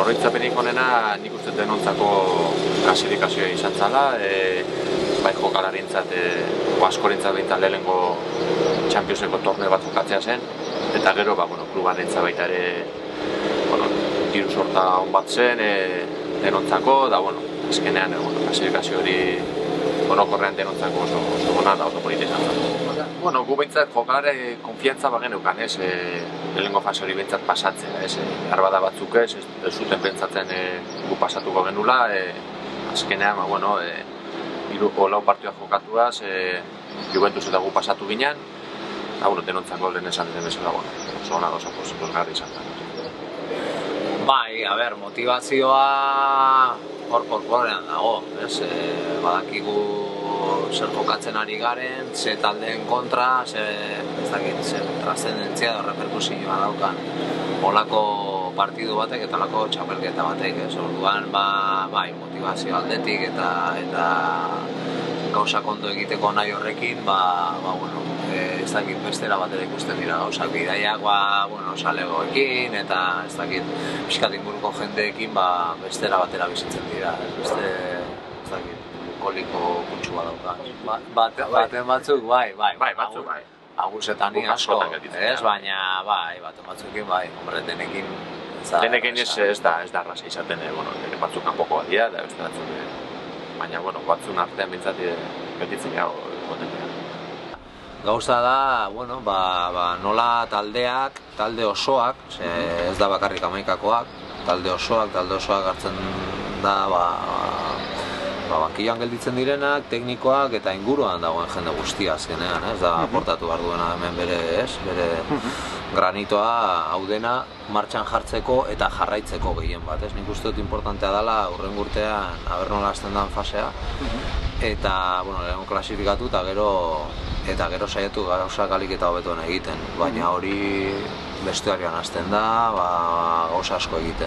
oroitzapenik onena nik uste denontzako klasifikazioa izan zala, e, bai jokalarintzat, e, askorintzat behintzat lehenengo Championseko torne bat jokatzea zen, eta gero, ba, bueno, klubarentzat baita ere, bueno, diru sorta hon bat zen, e, denontzako, da, bueno, azkenean, e, bueno, klasifikazio hori orokorrean denontzako oso, oso gona da oso polita izan zen. Bueno, gu behintzat jokalare konfiantza bagen eukan, ez, e, lehenengo fase hori behintzat pasatzea, ez, e, arbada batzuk ez, ez, zuten pentsatzen e, gu pasatuko genula, e, azkenean, ba, bueno, e, iru, lau partioa jokatuaz, e, Juventus eta gu pasatu ginen, eta, bueno, denontzako lehen esan den bezala, bueno, oso gona oso posituzgarri izan zen. Bai, a ber, motivazioa hor korporean dago, ez, e, badakigu zer jokatzen ari garen, ze taldeen kontra, ze, ez dakit, ze trascendentzia edo reperkusioa daukan. Olako partidu batek eta olako txapelketa batek, ez, orduan, ba, bai, motivazio aldetik eta eta gauza kondo egiteko nahi horrekin, ba, ba bueno, e, ez dakit bestera batera ikusten dira gauzak. Bidaiak, ba, bueno, salegoekin eta ez dakit pixkat inguruko jendeekin, ba, bestera batera bizitzen dira, beste, ez dakit, koliko kutsu badauka. Ba, bate, baten batzuk, bai, bai, Bai, batzuk, bai. Agusetan asko, ez, baina, bai, baten batzukin, bai, hombre, denekin, da, Lehenekin ez, ez da, ez da arrasa izaten, eh, bueno, nire batzuk kanpoko badia, da beste batzuk, eh, baina, bueno, batzun artean bintzat eh, gelditzen gau, egoten dira. Gauza da, bueno, ba, ba, nola taldeak, talde osoak, ze ez da bakarrik amaikakoak, talde osoak, talde osoak hartzen da, ba, ba, bankian gelditzen direnak, teknikoak eta inguruan dagoen jende guztia azkenean, ez? Da aportatu behar duena hemen bere, ez, bere granitoa hau dena martxan jartzeko eta jarraitzeko gehien bat, ez? Nik uste dut importantea dela urren urtean aber nola hasten den fasea. Eta, bueno, lehenko klasifikatu eta gero eta gero saiatu gauzak alik eta hobetoen egiten, baina hori bestearian hasten da, ba, gauza asko egiten.